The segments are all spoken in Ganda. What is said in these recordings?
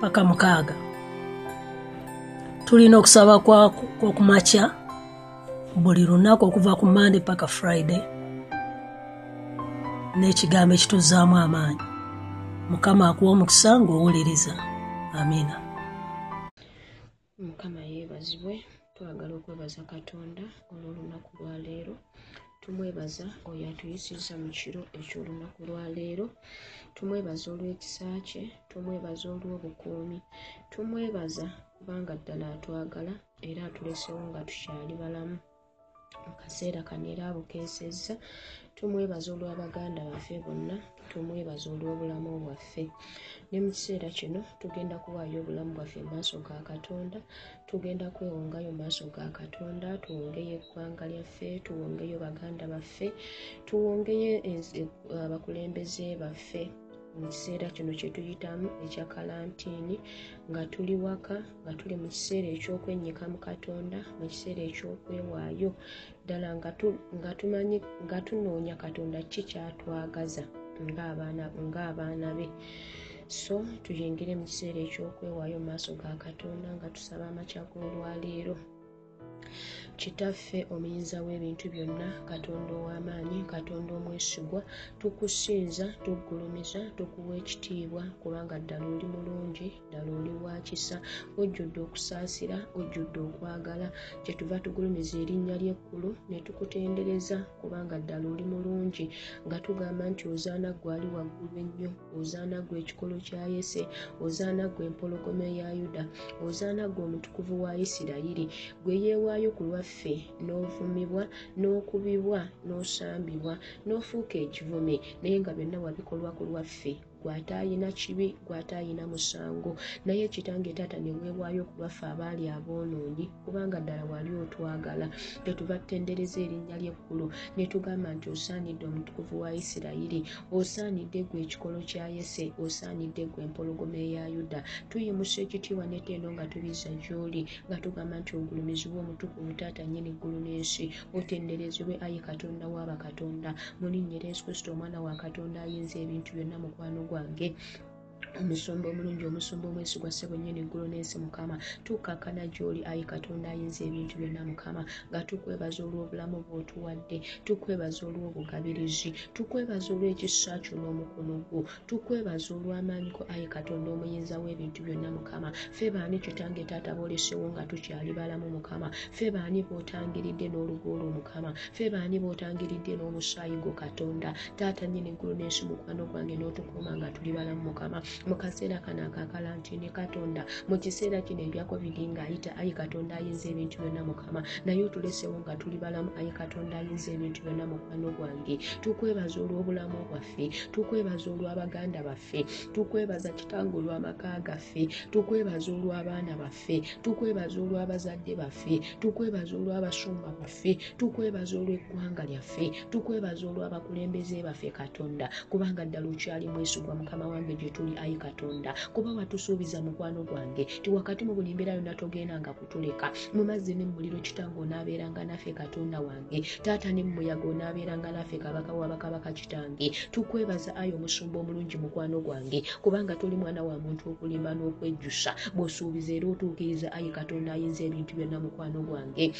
paka mukaaga. Tulina okusaba kwokumakya buli lunaku okuva ku mande paka friday n'ekigambo ekituzaamu amaanyi. Mukama akuwa omukisa ng'owuliriza. Amiina mukama yeebazibwe twagala okwebaza katonda olw'olunaku lwaleero tumwebaza oyo atuyisiza mu kiro eky'olunaku lwaleero tumwebaza olw'ekisa kye tumwebaza olw'obukuumi tumwebaza kubanga ddala atwagala era atulesewo nga tukyali balamu. Mu kaseera kano era abukeesezza tumwebaza olw'abaganda baffe bonna tumwebaza olw'obulamu bwaffe. Ne mu kiseera kino tugenda kuwaayo obulamu bwaffe mu maaso ga katonda tugenda kwewongayo mu maaso ga katonda tuwongeyo eggwanga lyaffe tuwongeyo baganda baffe tuwongeyo abakulembeze baffe mu kiseera kino kye tuyitamu ekya kalantiini nga tuli waka nga tuli mu kiseera eky'okwennyika mu katonda mu kiseera eky'okwewaayo ddala nga tumanyi nga tunoonya katonda ki kyatwagaza ng'abaana be. So tuyingire mu kiseera eky'okwewaayo mu maaso ga katonda nga tusaba amakya g'olwaleero kitaffe omuyinza w'ebintu byonna katonda ow'amaanyi katonda omwesigwa tukusinza tuggulumiza tukuwa ekitiibwa kubanga ddala oli mulungi ddala oli wakisa ojjudde okusaasira ojjudde okwagala. Kyetuva tugulumiza erinnya ly'ekkulu ne tukutendereza kubanga ddala oli mulungi nga tugamba nti ozaana gwe ali waggulu ennyo ozaana gwe ekikolo kya yese ozaana gwe empologoma eya yuda ozaana gwe omutukuvu wa isirayiri. Gwe yeewaayo ku lwaffe ffe n'ovumibwa n'okubibwa n'osambibwa n'ofuuka ekivume naye nga byonna wabikolwa ku lwaffe gwate ayina kibi gwate ayina musango. Naye kitange taata ne weewaayo ku lwaffe abaali aboonoonyi kubanga ddala wali otwagala. Tetuva tutendereza erinnya ly'ekkulu ne tugamba nti osaanidde omutukuvu wa isirayiri osaanidde gwe ekikolo kya yese osaanidde gwe empologoma eya yuda. Tuyimusa ekitiibwa neteeno nga tubiza gy'oli nga tugamba nti ogulumizibwa omutukuvu taata nnyini ggulu n'ensi otenderezebwe ayi katonda w'abakatonda mu linnya erya yesu kristo omwana wa katonda ayinza ebintu byonna mukwano gwange omusumba omulungi omusumba omwesigwa ssebo nnyini eggulu n'ensi mukama. Tukakkana gy'oli ayi katonda ayinza ebintu byonna mukama. Nga tukwebaza olw'obulamu bw'otuwadde tukwebaza olw'obugabirizi tukwebaza olw'ekisa kyo n'omukono gwo tukwebaza olw'amaanyi go ayi katonda omuyinza w'ebintu byonna mukama. Ffe baani kitange taata boolesewo nga tukyali balamu mukama? Ffe baani bootangiridde n'olugwolwo mukama? Ffe baani bootangiridde n'omusaayi gwo katonda? Taata nnyini eggulu n'ensi mukwano gwange n'otukuuma nga tuli balamu mukama mu kaseera kano akakalantini katonda mu kiseera kino ebya covid ng'ayita ayi katonda ayinza ebintu byonna mukama. Naye otulesewo nga tuli balamu ayi katonda ayinza ebintu byonna mukwano gwange. Tukwebaza olw'obulamu bwaffe tukwebaza olw'abaganda baffe tukwebaza kitange olw'amaka gaffe tukwebaza olw'abaana baffe tukwebaza olw'abazadde baffe tukwebaza olw'abasumba baffe tukwebaza olw'eggwanga lyaffe tukwebaza olw'abakulembeze baffe katonda. Kubanga ddala okyali mwesigwa mukama wange gye tuli ayi katonda. Kuba watusuubiza mukwano gwange ti wakati mu buli mbeera yonna togendanga kutuleka. Mu mazzi ne muliro kitange onaabeeranga naffe katonda wange. Taata ne mumuyaga onaabeeranga naffe kabaka wabakabaka kitange. Tukwebaza ayi omusumba omulungi mukwano gwange. Kubanga toli mwana wa muntu okulimba n'okwejjusa. Bw'osuubiza era otuukiriza ayi katonda ayinza ebintu byonna mukwano gwange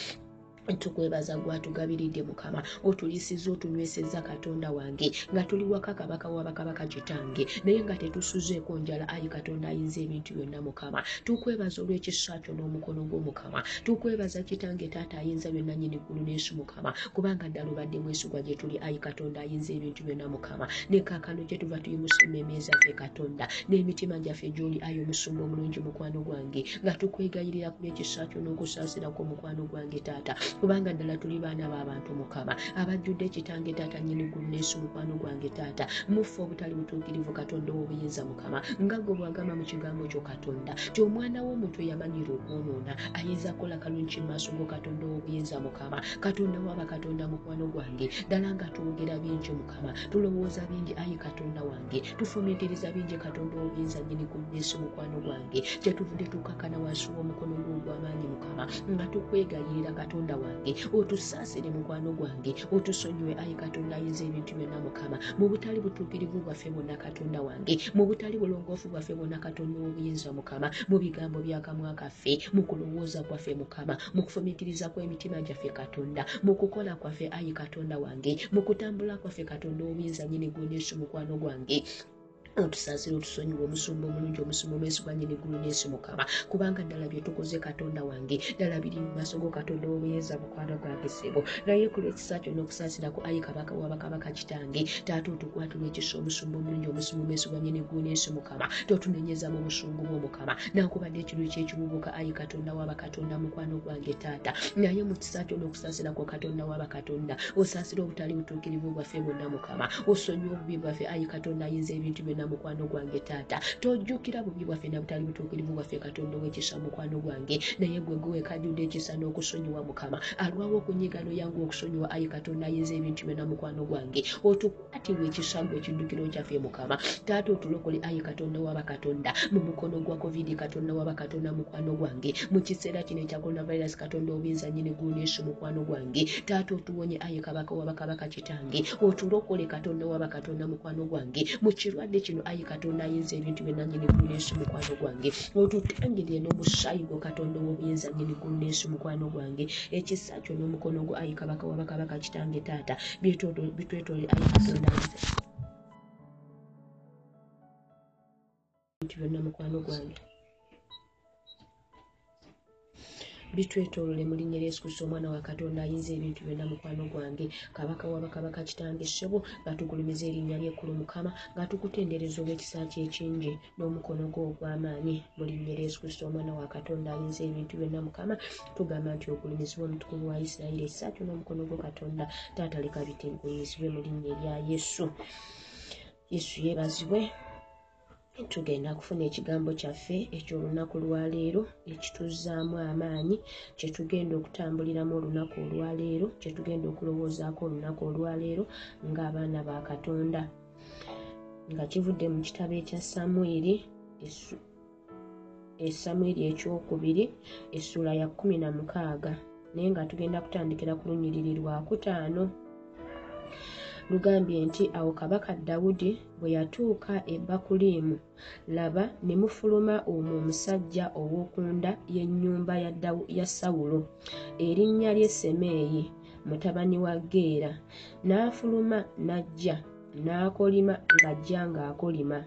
tukwebaza gwatugabiridde mukama otulisiza otunyweseza katonda wange nga tuli waka kabaka wabakabaka kitange naye nga tetusuzeeko njala ayi katonda ayinza ebintu byonna mukama. Tukwebaza olw'ekisa kyo n'omukono gw'omukama tukwebaza kitange taata ayinza byonna nyini ggulu n'ensi mukama. Kubanga ddala obadde mwesigwa gye tuli ayi katonda ayinza ebintu byonna mukama. Ne kaakano gye tuva tuyimusima emeeza ffe katonda n'emitima gyaffe gy'oli ayi omusumba omulungi mukwano gwange. Nga tukwegayirira ku lw'ekisa kyo n'okusaasirako omukwano gwange taata kubanga ddala tuli baana b'abantu mukama abajjudde ekitange taata nyini ggulu n'ensi mukwano gwange taata. Muffe obutali butuukirivu katonda ow'obuyinza mukama. Nga gwe bwagamba mu kigambo kyo katonda ti omwana w'omuntu eyamanyira okwonoona ayinza kukola kalungi maaso go katonda ow'obuyinza mukama. Katonda waba katonda mukwano gwange. Ddala nga twogera bingi mukama. Tulowooza bingi ayi katonda wange. Tufumiitiriza bingi katonda ow'obuyinza nyini ggulu n'ensi mukwano gwange. Kyetuvudde tukakana wansi w'omukono gwo ogw'amaanyi mukama. Nga tukwegayirira katonda wange otusaasire mukwano gwange otusonyiwe ayi katonda ayinza ebintu byonna mukama. Mu butali butuukirivu bwaffe bwonna katonda wange mu butali bulongoofu bwaffe bwonna katonda ow'obuyinza mukama mu bigambo byakamwa kaffe mu kulowooza kwaffe mukama mu kufumiitiriza kw'emitima gyaffe katonda mu kukola kwaffe ayi katonda wange mu kutambula kwaffe katonda ow'obuyinza nyini gwoneesu mukwano gwange otusaasire otusonyiwa omusumba omulungi omusumba omwesigwa nyini ggulu n'ensi mukama kubanga ddala bye tukoze katonda wange ddala biri mu maaso go katonda w'obuyinza mukwano gwange sebo naye ku lw'ekisa kyonna okusaasirako ayi kabaka wabakabaka kitange taata otukwatula ekisa omusumba omulungi omusumba omwesigwa nyini ggulu n'ensi mukama totunenyeza mu busungu bw'omukama nankubadde ekiru kyekibubuka ayi katonda wabakatonda mukwano gwange taata. Naye mu kisa kyonna okusaasirako katonda wabakatonda osaasire obutali butuukirivu bwaffe bwonna mukama. Osonyiwa obubi bwaffe ayi katonda ayinza ebintu byonna mukwano gwange taata. Tojjukira bubi bwaffe na butali butuukirivu bwaffe katonda ow'ekisa mukwano gwange. Naye gwe gwe kajjudde ekisa n'okusonyiwa mukama. Alwawo okunyigano yangu okusonyiwa ayi katonda ayinza ebintu byonna mukwano gwange. Otukwatirwa ekisa gwe ekiddukiro kyaffe mukama. Taata otulokole ayi katonda waba katonda. Mu mukono gwa covid katonda waba katonda mukwano gwange. Mu kiseera kino ekya coronavirus katonda obuyinza nyini guneesu mukwano gwange. Taata otuwonye ayi kabaka waba kabaka kitange. Otulokole katonda waba katonda mukwano gwange. Mu kirwadde kino ayi katonda ayinza ebintu byonna nyini guneesu mukwano gwange. Otutangirire n'omusaayi gwo katonda ow'obuyinza nyini guneesu mukwano gwange. Ekisa kyo n'omukono gwo ayi kabaka waba kabaka kitange taata bitwetole ayi katonda ayinza. Ebintu byonna mukwano gwange bitwetoolole mu linnya lya yesu kristo omwana wa katonda ayinza ebintu byonna mukwano gwange. Kabaka wabakabaka kitange ssebo nga tugulumiza erinnya lyekkulu mukama nga tukutendereza olw'ekisa kye ekingi n'omukono gwo ogw'amaanyi. Mu linnya lya yesu kristo omwana wa katonda ayinza ebintu byonna mukama tugamba nti ogulumizibwe omutukuvu wa isirayiri ekisa kyo n'omukono gwo katonda taata leka bitegulumizibwe mu linnya erya yesu. Yesu yeebazibwe tugenda kufuna ekigambo kyaffe ekyolunaku lwaleero ekituzzaamu amaanyi kyetugenda okutambuliramu olunaku olwaleero kyetugenda okulowoozaako olunaku olwaleero ng'abaana ba katonda. Nga kivudde mu kitabo ekya samwiri esamwiri ekyokubiri essula ya kumi na mukaaga. Naye nga tugenda kutandikira ku lunyiriri lwakutaano lugambye nti awo kabaka dawudi bwe yatuuka e bakuliimu laba ne mufuluma omwo omusajja ow'okunda y'ennyumba ya sawulo erinnya lye semeeyi mutabani wa geera. N'afuluma n'ajja n'akolima ng'ajja ng'akolima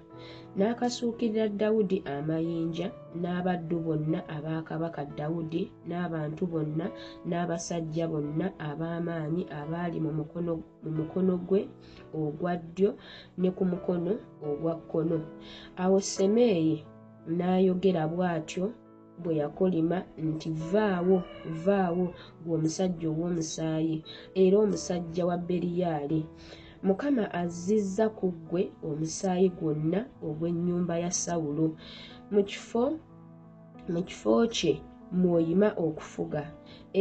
n'akasuukirira dawudi amayinja n'abaddu bonna aba kabaka dawudi n'abantu bonna n'abasajja bonna ab'amaanyi abaali mu mukono gwe ogwa ddyo ne ku mukono ogwa kkono. Awo semeeyi n'ayogera bw'atyo bwe yakolima nti vaawo vaawo gwe omusajja ow'omusaayi era omusajja wa beriyaali mukama azizza ku ggwe omusaayi gwonna ogw'ennyumba ya sawulo. Mu kifo kye mw'oyima okufuga.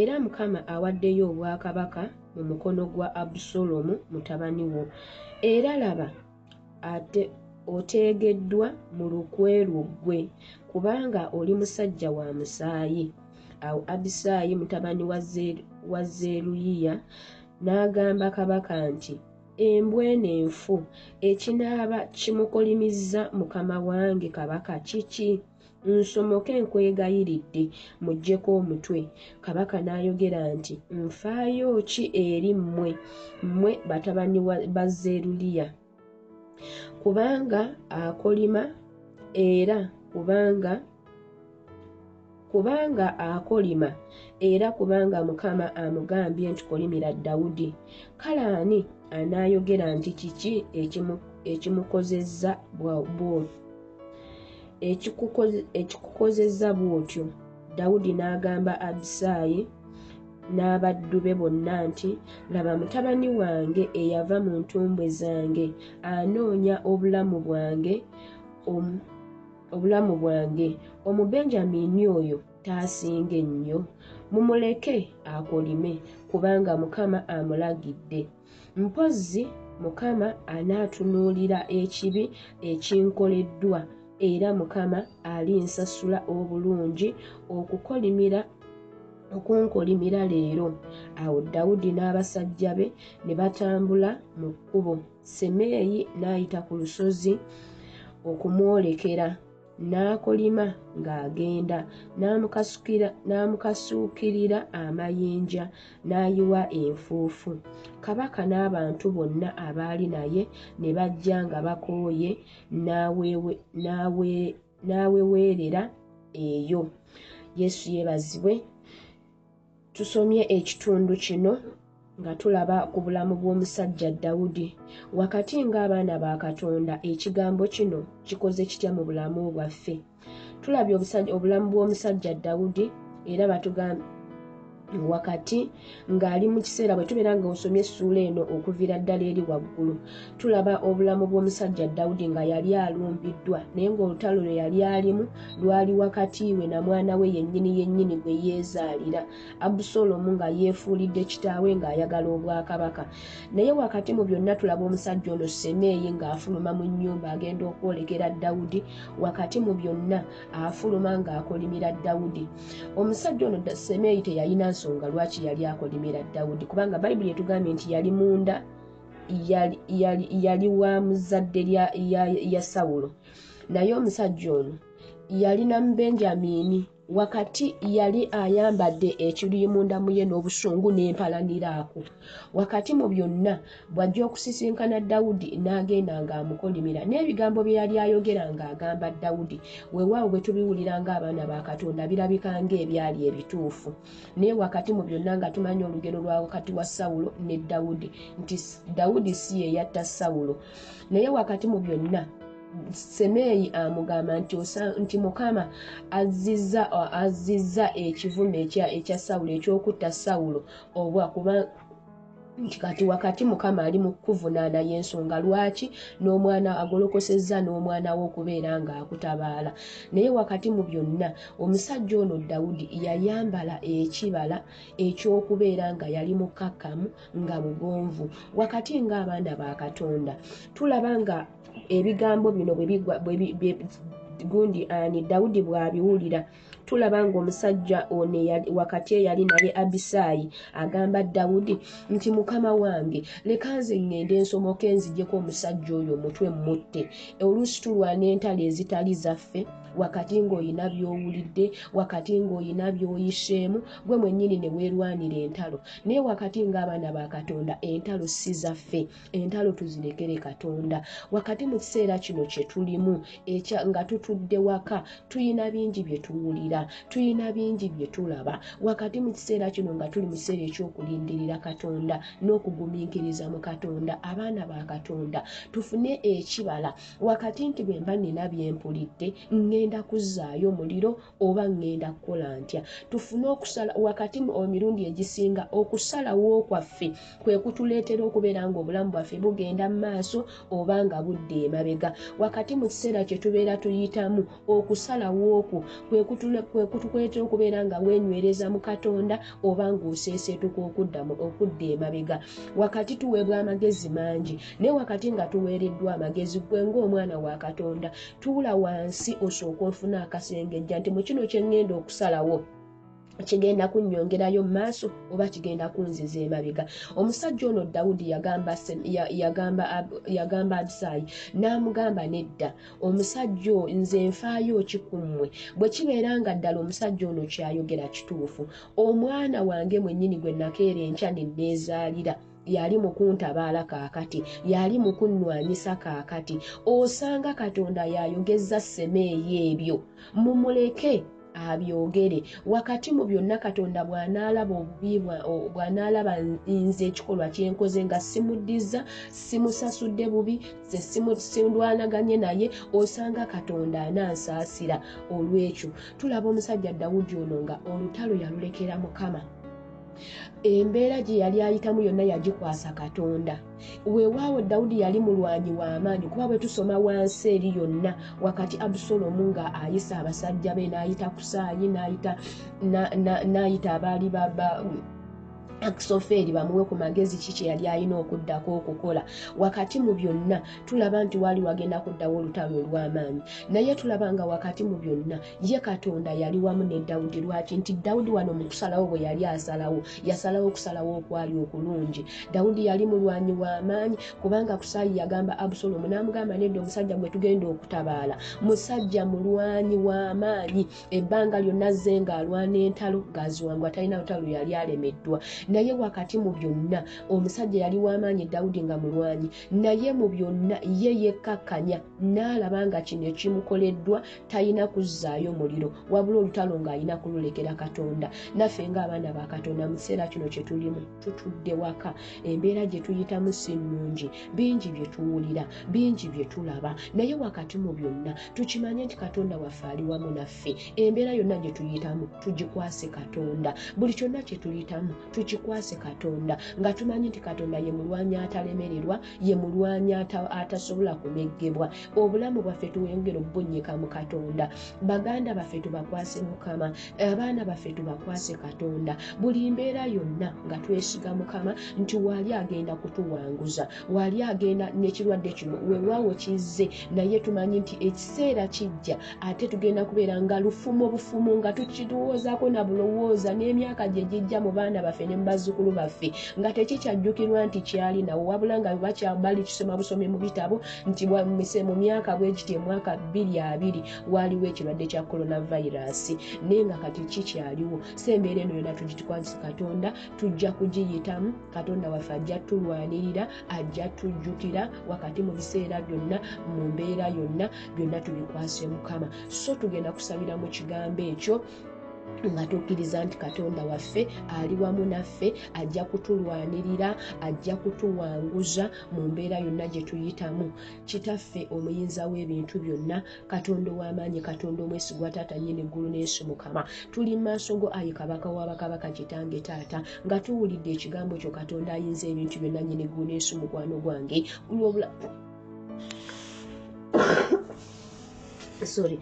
Era mukama awaddeyo obwakabaka mu mukono gwa abusalomu mutabani wo. Era laba ate oteegeddwa mu lukwe luggwe kubanga oli musajja wa musaayi. Awo abisaayi mutabani wa zeeruyiya n'agamba kabaka nti embwene enfu. Ekinaaba kimukolimizza mukama wange kabaka kiki? Nsomoke nkwegayiridde muggyeko omutwe. Kabaka n'ayogera nti nfaayo ki eri mmwe? Mmwe batabani ba zeruliya. Kubanga akolima era kubanga kubanga akolima era kubanga mukama amugambye nti kolimira dawudi. Kale ani anaayogera nti kiki ekimukozezza ekikukozezza bw'otyo? Dawudi n'agamba abisaayi n'abaddu be bonna nti laba mutabani wange eyava mu ntumbwe zange anoonya obulamu bwange obulamu bwange. Omubenjamini oyo taasinga ennyo mumuleke akolime kubanga mukama amulagidde. Mpozzi mukama anaatunuulira ekibi ekinkoleddwa era mukama alinsasula obulungi okukolimira okunkolimira leero. Awo dawudi n'abasajja be ne batambula mu kkubo. Semeeyi n'ayita ku lusozi okumwolekera n'akolima ng'agenda n'amukasuukirira amayinja n'ayiwa enfuufu. Kabaka n'abantu bonna abaali naye ne bajja nga bakooye n'aweweerera eyo. Yesu yeebazibwe tusomye ekitundu kino nga tulaba ku bulamu bw'omusajja dawudi. Wakati ng'abaana ba katonda ekigambo kino kikoze kitya mu bulamu bwaffe? Tulabye obulamu bw'omusajja dawudi era batugamba wakati ng'ali mu kiseera bwe tubeera nga osomye essuula eno okuviira ddala eri waggulu. Tulaba obulamu bw'omusajja dawudi nga yali alumbiddwa naye ng'olutalo lwe yali alimu lwali wakati we na mwana we yennyini yennyini gwe yeezaalira. Abusolomu nga yeefuulidde kitaawe ng'ayagala obwakabaka. Naye wakati mu byonna tulaba omusajja ono semeeyi ng'afuluma mu nnyumba agenda okwolekera dawudi wakati mu byonna afuluma ng'akolimira dawudi. Omusajja ono semeeyi teyalina nsonga lwaki yali akolimira dawudi? Kubanga bayibuli etugambye nti yali munda yali wa muzadde ya sawulo. Naye omusajja ono yalina mu benjamiini wakati yali ayambadde ekiri munda muye n'obusungu n'empalaniraako. Wakati mu byonna bw'ajja okusisinkana dawudi n'agenda ng'amukolimira n'ebigambo bye yali ayogera ng'agamba dawudi weewaawo bwe tubiwulira ng'abaana ba katonda birabika ng'ebyali ebituufu. Naye wakati mu byonna nga tumanya olugero lwa wakati wa sawulo ne dawudi nti dawudi si ye yatta sawulo. Naye wakati mu byonna semeeyi amugamba nti, nti mukama azizza azizza ekivume ekya sawulo ekyokutta sawulo obwa kuba nti kati wakati mukama ali mu kuvunaana y'ensonga lwaki n'omwana agolokosezza n'omwana we okubeera ng'akutabaala? Naye wakati mu byonna omusajja ono dawudi yayambala ekibala ekyokubeera nga yali mukkakkamu nga mugonvu. Wakati ng'abaana ba katonda tulaba nga ebigambo bino gundi ani dawudi bw'abiwulira tulaba ng'omusajja ono wakati eyali naye abisaayi agamba dawudi nti mukama wange leka nze ŋŋende ensomoka enzijeko omusajja oyo omutwe mutte oluusi tulwana entalo ezitali zaffe wakati ng'olina by'owulidde wakati ng'olina by'oyiseemu gwe mwennyini ne weerwanira entalo. Naye wakati ng'abaana ba katonda entalo si zaffe entalo tuzirekere katonda. Wakati mu kiseera kino kye tulimu nga tutudde waka tuyina bingi bye tuwulira tuyina bingi bye tulaba. Wakati mu kiseera kino nga tuli mu kiseera ekyokulindirira katonda n'okugumiikiriza mu katonda abaana ba katonda tufune ekibala. Wakati nti bwe mba nina byempulidde ŋŋenda kuzzaayo muliro oba ŋŋenda kukola ntya. Tufune okusala wakati emirundi egisinga okusalawo kwaffe kwe kutuleetera okubeera nga obulamu bwaffe bugenda mu maaso oba nga budda emabega. Wakati mu kiseera kye tubeera tuyitamu okusalawo okwo kwe kutukuleetera okubeera nga weenywereza mu katonda oba ng'oseeseetuka okudda emabega. Wakati tuweebwa amagezi mangi naye wakati nga tuweereddwa amagezi gwe ng'omwana wa katonda tuula wansi osooka ofuna akasengejja nti mu kino kye ŋŋenda okusalawo kigenda kunnyongerayo mu maaso oba kigenda kunziza emabega. Omusajja ono dawudi yagamba abisaayi n'amugamba nedda omusajja nze nfaayo ki ku mmwe? Bwe kibeera nga ddala omusajja ono kyayogera kituufu omwana wange mwennyini gwe nakeera enkya ne neezaalira yali mukuntabaala kaakati yali mukunnwanyisa kaakati. Osanga katonda yayogeza semeeyo ebyo mumuleke abyogere. Wakati mu byonna katonda bw'anaalaba obubi bw'anaalaba nze ekikolwa kyenkoze nga simuddiza simusasudde bubi ze sindwanaganye naye osanga katonda anansaasira olw'ekyo tulaba omusajja dawudi ono nga olutalo yalulekera mukama embeera gye yali ayitamu yonna yagikwasa katonda. Weewaawo dawudi yali mulwanyi w'amaanyi kuba bwe tusoma wansi eri yonna wakati abusolomu nga ayisa abasajja be n'ayita kusaayi n'ayita na- na- n'ayita abaali baba akisofeeri bamuwe ku magezi ki kye yali alina okuddako okukola. Wakati mu byonna tulaba nti waali wagenda kuddawo olutalo olw'amaanyi. Naye tulaba nga wakati mu byonna ye katonda yali wamu ne dawudi lwaki nti dawudi wano mu kusalawo bwe yali asalawo yasalawo okusalawo okwali okulungi. Dawudi yali mulwanyi w'amaanyi kubanga kusaayi yagamba abusolomu n'amugamba nedda omusajja gwe tugenda okutabaala. Musajja mulwanyi w'amaanyi ebbanga lyonna zze ng'alwana entalo ng'aziwangwa talina lutalo yali alemeddwa naye wakati mu byonna omusajja yali w'amaanyi dawudi nga mulwanyi naye mu byonna ye yekkakkanya n'alaba nga kino ekimukoleddwa talina kuzzaayo muliro wabula olutalo ng'alina kululekera katonda. Naffe ng'abaana ba katonda mu kiseera kino kye tulimu tutudde waka. Embeera gye tuyitamu si nnungi bingi bye tuwulira bingi bye tulaba. Naye wakati mu byonna tukimanye nti katonda waffe ali wamu naffe. Embeera yonna gye tuyitamu tugikwase katonda. Buli kyonna kye tuyitamu tukikwase katonda nga tumanyi nti katonda ye mulwanyi atalemererwa ye mulwanyi ata- atasobola kumeggebwa obulamu bwaffe tuwengera obbunnyika mu katonda. Baganda baffe tubakwase mukama abaana baffe tubakwase katonda. Buli mbeera yonna nga twesiga mukama nti waali agenda kutuwanguza waali agenda n'ekirwadde kino weewaawo kizze. Naye tumanyi nti ekiseera kijja ate tugenda kubeera nga lufumu obufumu nga tukirowoozaako na bulowooza n'emyaka gye gijja mu baana baffe ne bazzukulu baffe. Nga tekikyajjukirwa nti kyali nawo wabula nga bakya- bali kisoma busomi mu bitabo nti mu myaka bwe giti emwaka bbiri abiri waaliwo ekirwadde kya coronavirus. Naye nga kati kikyaliwo so embeera eno yonna tugitukwase katonda tujja kugiyitamu. Katonda waffe ajja tulwanirira ajja tujjukira wakati mu biseera byonna mu mbeera yonna byonna tubikwase mukama. So tugenda kusabira mu kigambo ekyo nga tukkiriza nti katonda waffe ali wamu naffe ajja kutulwanirira ajja kutuwanguza mu mbeera yonna gye tuyitamu. Kitaffe omuyinza w'ebintu byonna katonda ow'amaanyi katonda omwesigwa taata nyini eggulu n'ensi mukama. Tuli maaso go ayi kabaka w'abakabaka kitange taata nga tuwulidde ekigambo kyo katonda ayinza ebintu byonna nyini eggulu n'ensi mukwano gwange. Olwobula sorry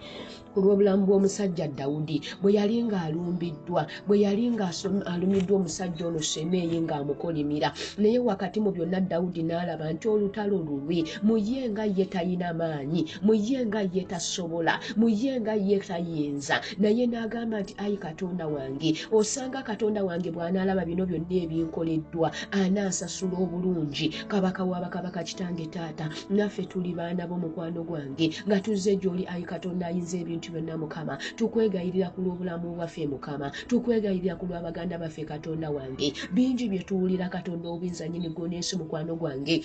ku lw'obulamu bw'omusajja dawudi bwe yali ng'alumbiddwa bwe yali ng'alumiddwa omusajja ono semeeyi ng'amukolimira. Naye wakati mu byonna dawudi n'alaba nti olutalo lulwe mu ye nga ye talina maanyi mu ye nga ye tasobola mu ye nga ye tayinza. Naye n'agamba nti ayi katonda wange osanga katonda wange bw'anaalaba bino byonna ebinkoleddwa anansasula obulungi. Kabaka w'abakabaka kitange taata naffe tuli baana b'omukwano gwange nga tuzze gy'oli. Ayi katonda ayinza ebintu byonna mukama. Tukwegayirira ku lw'obulamu bwaffe mukama. Tukwegayirira ku lw'abaganda baffe katonda wange. Bingi bye tuwulira katonda obuyinza nyini gw'onensi mukwano gwange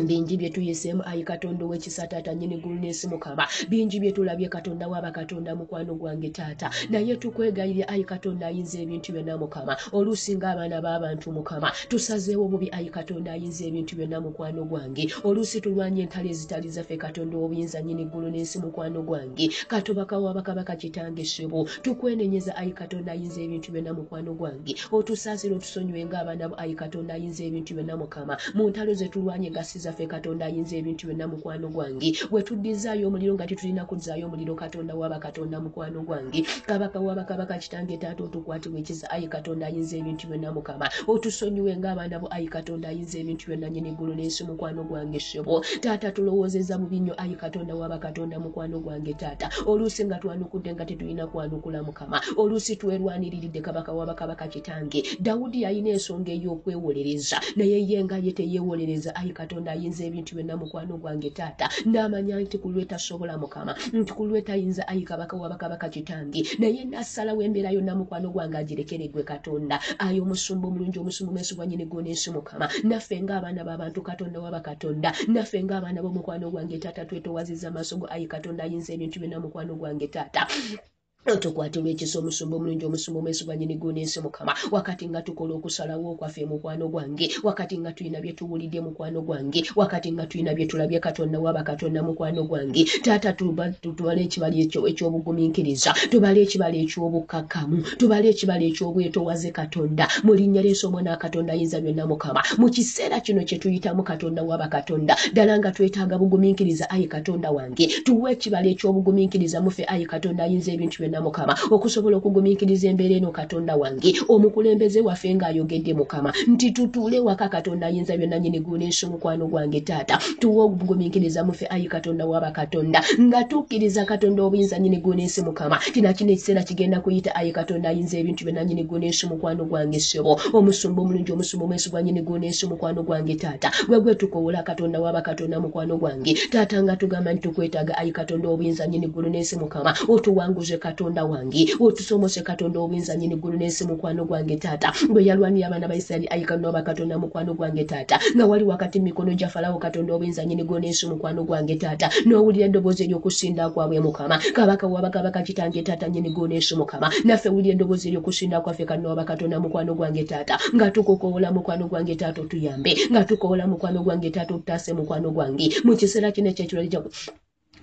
bingi bye tuyiseemu ayi katonda ow'ekisa taata nyini ggulu n'ensi mukama bingi bye tulabye katonda waaba katonda mukwano gwange taata. Naye tukwegayirira ayi katonda ayinza ebintu byonna mukama oluusi ng'abaana b'abantu mukama tusazeewo bubi ayi katonda ayinza ebintu byonna mukwano gwange oluusi tulwanya entalo ezitali zaffe katonda obuyinza nyini ggulu n'ensi mukwano gwange katobaka wabakabaka kitange ssebo tukwenenyeza ayi katonda ayinza ebintu byonna mukwano gwange otusaasire otusonyiwe ng'abaana bo ayi katonda ayinza ebintu byonna mukama mu ntalo ze tulwanye gasiza tuyisizza ffe katonda ayinza ebintu byonna mukwano gwange. Bwe tuddizaayo omuliro nga tetulina kuzzaayo omuliro katonda waba katonda mukwano gwange. Kabaka waba kabaka kitange taata otukwatibwa ekiza. Ayi katonda ayinza ebintu byonna mukama otusonyiwe ng'abaana bo. Ayi katonda ayinza ebintu byonna nyini eggulu n'ensi mukwano gwange ssebo taata tulowoozeza bubi nnyo ayi katonda waba katonda mukwano gwange taata. Oluusi nga twanukudde nga tetulina kwanukula mukama oluusi twerwaniriridde kabaka waba kabaka kitange. Dawudi yalina ensonga ey'okwewolereza naye ye nga ye teyeewolereza ayi katonda ayinza ebintu byonna mukwano gwange taata. N'amanya nti ku lwe tasobola mukama nti ku lwe tayinza ayi kabaka waba kabaka kitange. Naye nassalawo embeera yonna mukwano gwange agirekereddwe katonda. Ayi omusumba omulungi omusumba omwesigwa nyini gw'onensi mukama. Naffe ng'abaana b'abantu katonda waba katonda. Naffe ng'abaana b'omukwano gwange taata twetowaziza amaaso go. Ayi katonda ayinza ebintu byonna mukwano gwange taata tukwatirwa ekisa omusumba omulungi omusumba omwesigwa nyini gw'onensi mukama wakati nga tukola okusalawo okwaffe mukwano gwange wakati nga tulina bye tuwulidde mukwano gwange wakati nga tulina bye tulabye katonda waba katonda mukwano gwange taata tuba- tu- tubale ekibala ekyo- ekyobugumiikiriza tubale ekibala eky'obukkakkamu tubale ekibala eky'obwetowaze katonda. Mu linnya ly'ensi omwana wa katonda ayinza byonna mukama mu kiseera kino kye tuyitamu katonda waba katonda ddala nga twetaaga bugumiikiriza ayi katonda wange. Tuwe ekibala ekyobugumiikiriza mufe ayi katonda ayinza ebintu byonna mukama. Okusobola okugumiikiriza embeera eno katonda wange. Omukulembeze waffe ng'ayogedde mukama. Nti tutuule waka katonda ayinza byonna nyini gunensi omukwano gwange taata. Tuwe obugumiikiriza mufe ayi katonda waba katonda nga tukkiriza katonda obuyinza nyini gunensi mukama. Tina kino ekiseera kigenda kuyita ayi katonda ayinza ebintu byonna nyini gunensi mukwano gwange ssebo omusumba omulungi omusumba omwesigwa nyini gunensi mukwano gwange taata. Gwe gwe tukowola katonda waba katonda mukwano gwange. Taata nga tugamba nti tukwetaaga ayi katonda obuyinza nyini ggulu n'ensi mukama. Otuwanguze katonda wange. Otusomose katonda obuyinza nyini ggulu n'ensi mukwano gwange taata. Bwe yalwanira abaana ba isirayiri ayi katonda katonda mukwano gwange taata. Nga wali wakati mikono gya falawo katonda obuyinza nyini ggulu n'ensi mukwano gwange taata. N'owulira eddoboozi ery'okusinda kwabwe mukama. Kabaka waba kabaka kitange taata nyini ggulu n'ensi mukama. Naffe wulira eddoboozi ery'okusinda kwaffe katonda waba katonda mukwano gwange taata. Nga tukukowola mukwano gwange taata otuyambe. Nga tukowola mukwano gwange taata otutaase mukwano gwange. Mu kiseera kino ekyekirwali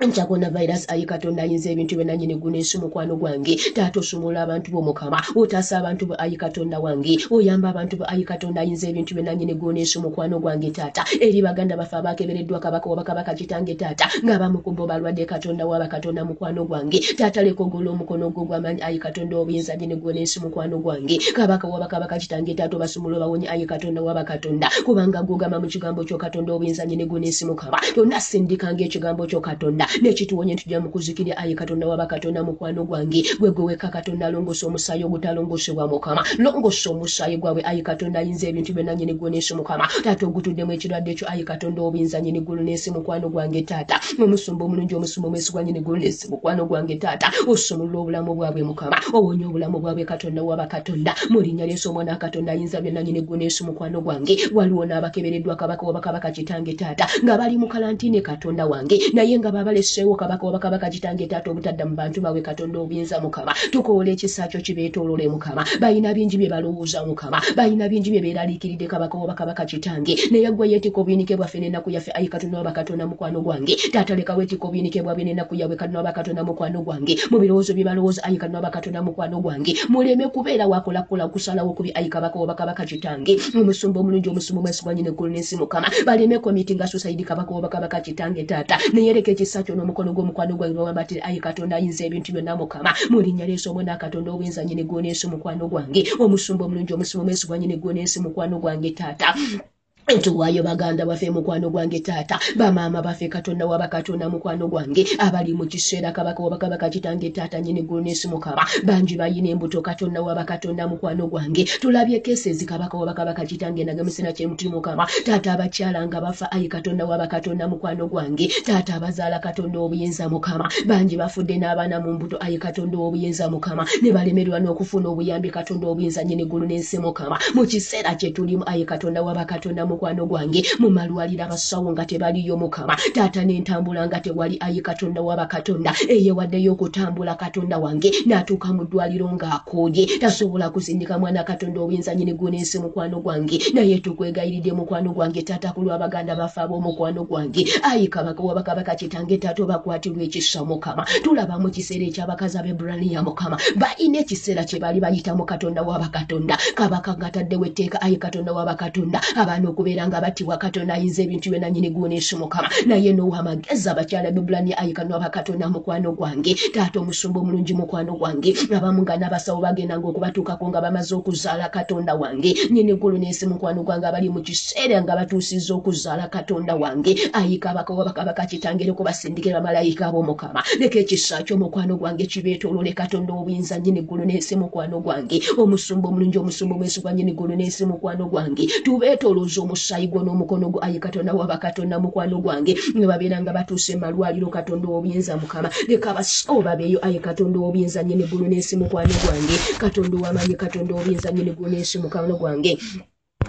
nkya coronavirus ayi katonda ayinza ebintu byonna nyini gunensi mukwano gwange. Taata osumula abantu bomukama otaasa abantu bo ayi katonda wange oyamba abantu bo ayi katonda ayinza ebintu byonna nyini gunensi mukwano gwange taata. Eri baganda baffe abakebereddwa kabaka waba kabaka kitange taata ng'abamukubo balwadde katonda waba katonda mukwano gwange. Taata leka ogola omukono gwo gw'amaanyi ayi katonda obuyinza nyini gunensi mukwano gwange. Kabaka waba kabaka kitange taata obasumula obawonye ayi katonda waba katonda kubanga gwogamba mu kigambo kyo katonda obuyinza nyini gunensi mukama yonna sindikanga ekigambo kyo katonda nekituwonya ntujja mukuzikirya ayi katonda waba katonda mukwano gwange. Gwe gwe wekka katonda longosa omusaayi ogutalongosebwa mukama. Longosa omusaayi gwabwe ayi katonda ayinza ebintu byonna nyini ggulu n'ensi mukama. Taata ogutuddemu ekirwadde ekyo ayi katonda obuyinza nyini ggulu n'ensi mukwano gwange taata. Omusumba omulungi omusumba omwesigwa nyini ggulu n'ensi mukwano gwange taata. Osumulula obulamu bwabwe mukama. Owonya obulamu bwabwe katonda waba katonda mu linnya ly'ensi omwana wa katonda ayinza byonna nyini ggulu n'ensi mukwano gwange. Waliwo n'abakebereddwa kabaka waba kabaka kitange taata nga bali mu kalantiine katonda wange. Naye nga babaleseewo kabaka waba kabaka kitange taata obutadda mu bantu bawe katonda obuyinza mukama. Tukowola ekisa kyo kibeetoolole mukama. Balina bingi bye balowooza mukama. Balina bingi bye beeraliikiridde kabaka waba kabaka kitange. Naye gwe yeetika obuyinike bwaffe n'ennaku yaffe. Ayi katonda waba katonda mukwano gwange. Taata leka weetika obuyinike bwabwe n'ennaku yabwe katonda waba katonda mukwano gwange. Mu birowoozo bye balowooza ayi katonda waba katonda mukwano gwange. Muleme kubeera wakolakola kusalawo kubi ayi kabaka waba kabaka kitange. Omusumba omulungi omusumba omwesigwa nyine eggulu n'ensi mukama. Baleme komiti nga susaidi kabaka waba kabaka kitange taata. Naye leka ekisa kyo n'omukono gw'omukwano gwange bwagamba ti ayi katonda ayinza ebintu byonna mukama. Mu linnya ly'ensi omwana katonda obuyinza nyine gw'onensi mukwano gwange. Omusumba omulungi omusumba omwesigwa nyine gw'onensi mukwano gwange taata tuwaayo baganda baffe mukwano gwange taata bamaama baffe katonda waba katonda mukwano gwange abali mu kiseera kabaka waba kabaka kitange taata nyini ggulu n'ensi mukama. Bangi bayina embuto katonda waba katonda mukwano gwange. Tulabye kesezi kabaka waba kabaka kitange nage musina kyemuti mukama. Taata abakyala nga bafa ayi katonda waba katonda mukwano gwange. Taata abazaala katonda obuyinza mukama. Bangi bafudde n'abaana mu mbuto ayi katonda obuyinza mukama. Ne balemerwa n'okufuna obuyambi katonda obuyinza nyini ggulu n'ensi mukama. Mu kiseera kye tulimu ayi katonda waba katonda mukwano gwange mu malwaliro abasawo nga tebaliyo mukama. Taata n'entambula nga tewali ayi katonda waba katonda. Eyewaddeyo okutambula katonda wange n'atuuka mu ddwaliro ng'akoodye tasobola kusindika mwana katonda obuyinza nyini gunensi mukwano gwange. Naye tukwegayiridde mukwano gwange taata ku lw'abaganda bafe ab'omukwano gwange. Ayi kabaka waba kabaka kitange taata obakwatirwa ekisa mukama. Tulaba mu kiseera ekyabakazi ab'eburaniya mukama. Balina ekiseera kye bali bayitamu katonda waba katonda. Kabaka nga taddewo etteeka ayi katonda waba katonda. Abaana okubeera nga battibwa katonda ayinza ebintu byonna nyini guneesi mukama naye nowa amagezi abakyala bebulani ayikano abakatonda mukwano gwange taata omusumba omulungi mukwano gwange abamu nga n'abasawo bagendanga okubatuukako nga bamaze okuzaala katonda wange. Nyini ggulu n'ensi mukwano gwange abali mu kiseera nga batuusizza okuzaala katonda wange. Ayika abakabaka kitangere okubasindikira bamalayika ab'omukama. Leka ekisa ky'omukwano gwange kibeetoolole katonda obuyinza nyini ggulu n'ensi mukwano gwange. Omusumba omulungi omusumba omwesigwa nyini ggulu n'ensi mukwano gwange. Tubeetoolooza omusaayi gwo n'omukono gwo. Ayi katonda waba katonda mukwano gwange. Nga babeera nga batuuse malwaliro katonda obuyinza mukama. Leka abasawo babeeyo. Ayi katonda obuyinza nyini ggulu n'ensi mukwano gwange. Katonda owamanyi katonda obuyinza nyini ggulu n'ensi mukwano gwange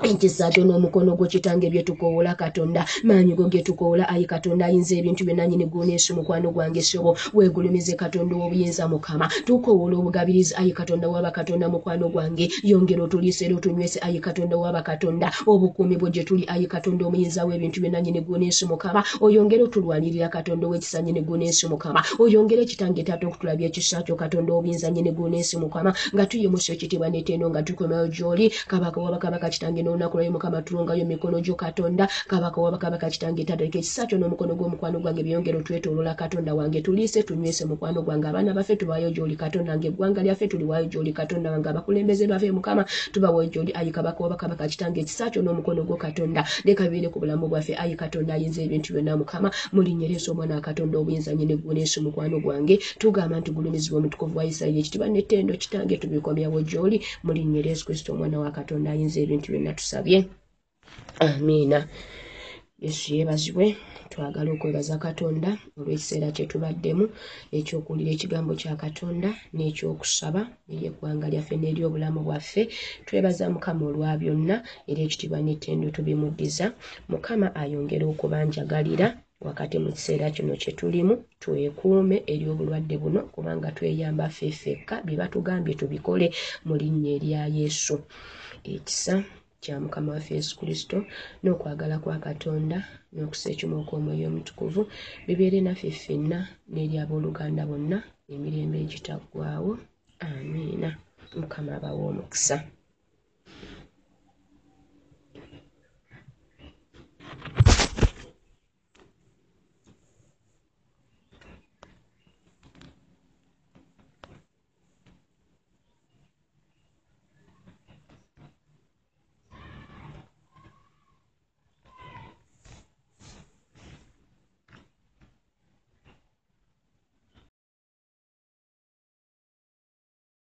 enkisaato n'omukono gwo kitange byetukoola katonda. Maanyi go getukoola ayi katonda ayinza ebintu byonna nyini gwoneesi mukwano gwange sobo weegulumize katonda w'obuyinza mukama. Tukoowola obugabirizi ayi katonda waba katonda mukwano gwange. Yongera otuliise era otunywese ayi katonda waba katonda. Obukuumi bwe gye tuli ayi katonda omuyinza w'ebintu byonna nyini gwoneesi mukama. Oyongere otulwanirira katonda ow'ekisa nyini gwoneesi mukama. Oyongere kitange taata okutulabya ekisa kyo katonda obuyinza nyini gwoneesi mukama. Nga tuyimusa ekitiibwa netendo nga tukomayo gy'oli. Kabaka wabakabaka kitange n'olunaku lwayo mukama tulongayo emikono gyo katonda. Kabaka wabakabaka kitange tataleka ekisa kyo n'omukono gw'omukwano gwange byongera otwetoolola katonda wange tuliise tunywese mukwano gwange. Abaana baffe tubayo gy'oli katonda wange eggwanga lyaffe tuliwayo gy'oli katonda wange. Abakulembeze baffe mukama tubawayo gy'oli. Ayi kabaka wabakabaka kitange ekisa kyo n'omukono gwo katonda. Leka bibeere ku bulamu bwaffe. Ayi katonda ayinza ebintu byonna mukama. Mulinnyereesa omwana wa katonda obuyinza nyine gwoneesi mukwano gwange tugamba nti gulumizibwa omutukuvu wa isirayiri. Ekitiba nettendo kitange tubikomyawo gy'oli. Mulinnyeera yesu kristo omwana wa katonda ayinza ebintu byonna tusabye amiina yesu yeebazibwe twagala okwebaza katonda olw'ekiseera kye tubaddemu ekyokuwulira ekigambo kya katonda n'ekyokusaba eri eggwanga lyaffe n'eri obulamu bwaffe. Twebaza mukama olwa byonna era ekitiibwa n'ettendo tubimuddiza mukama ayongere okubanjagalira wakati mu kiseera kino kye tulimu twekuume eri obulwadde buno kubanga tweyamba ffeffekka bye batugambye tubikole mu linnya erya yesu. Ekisa kya mukama waffe yesu kristo n'okwagala kwa katonda n'okuseekima okw'omwoyo omutukuvu bibeere naffe ffenna n'eri abooluganda bonna emirembe egitaggwaawo amiina. Mukama abawa omukisa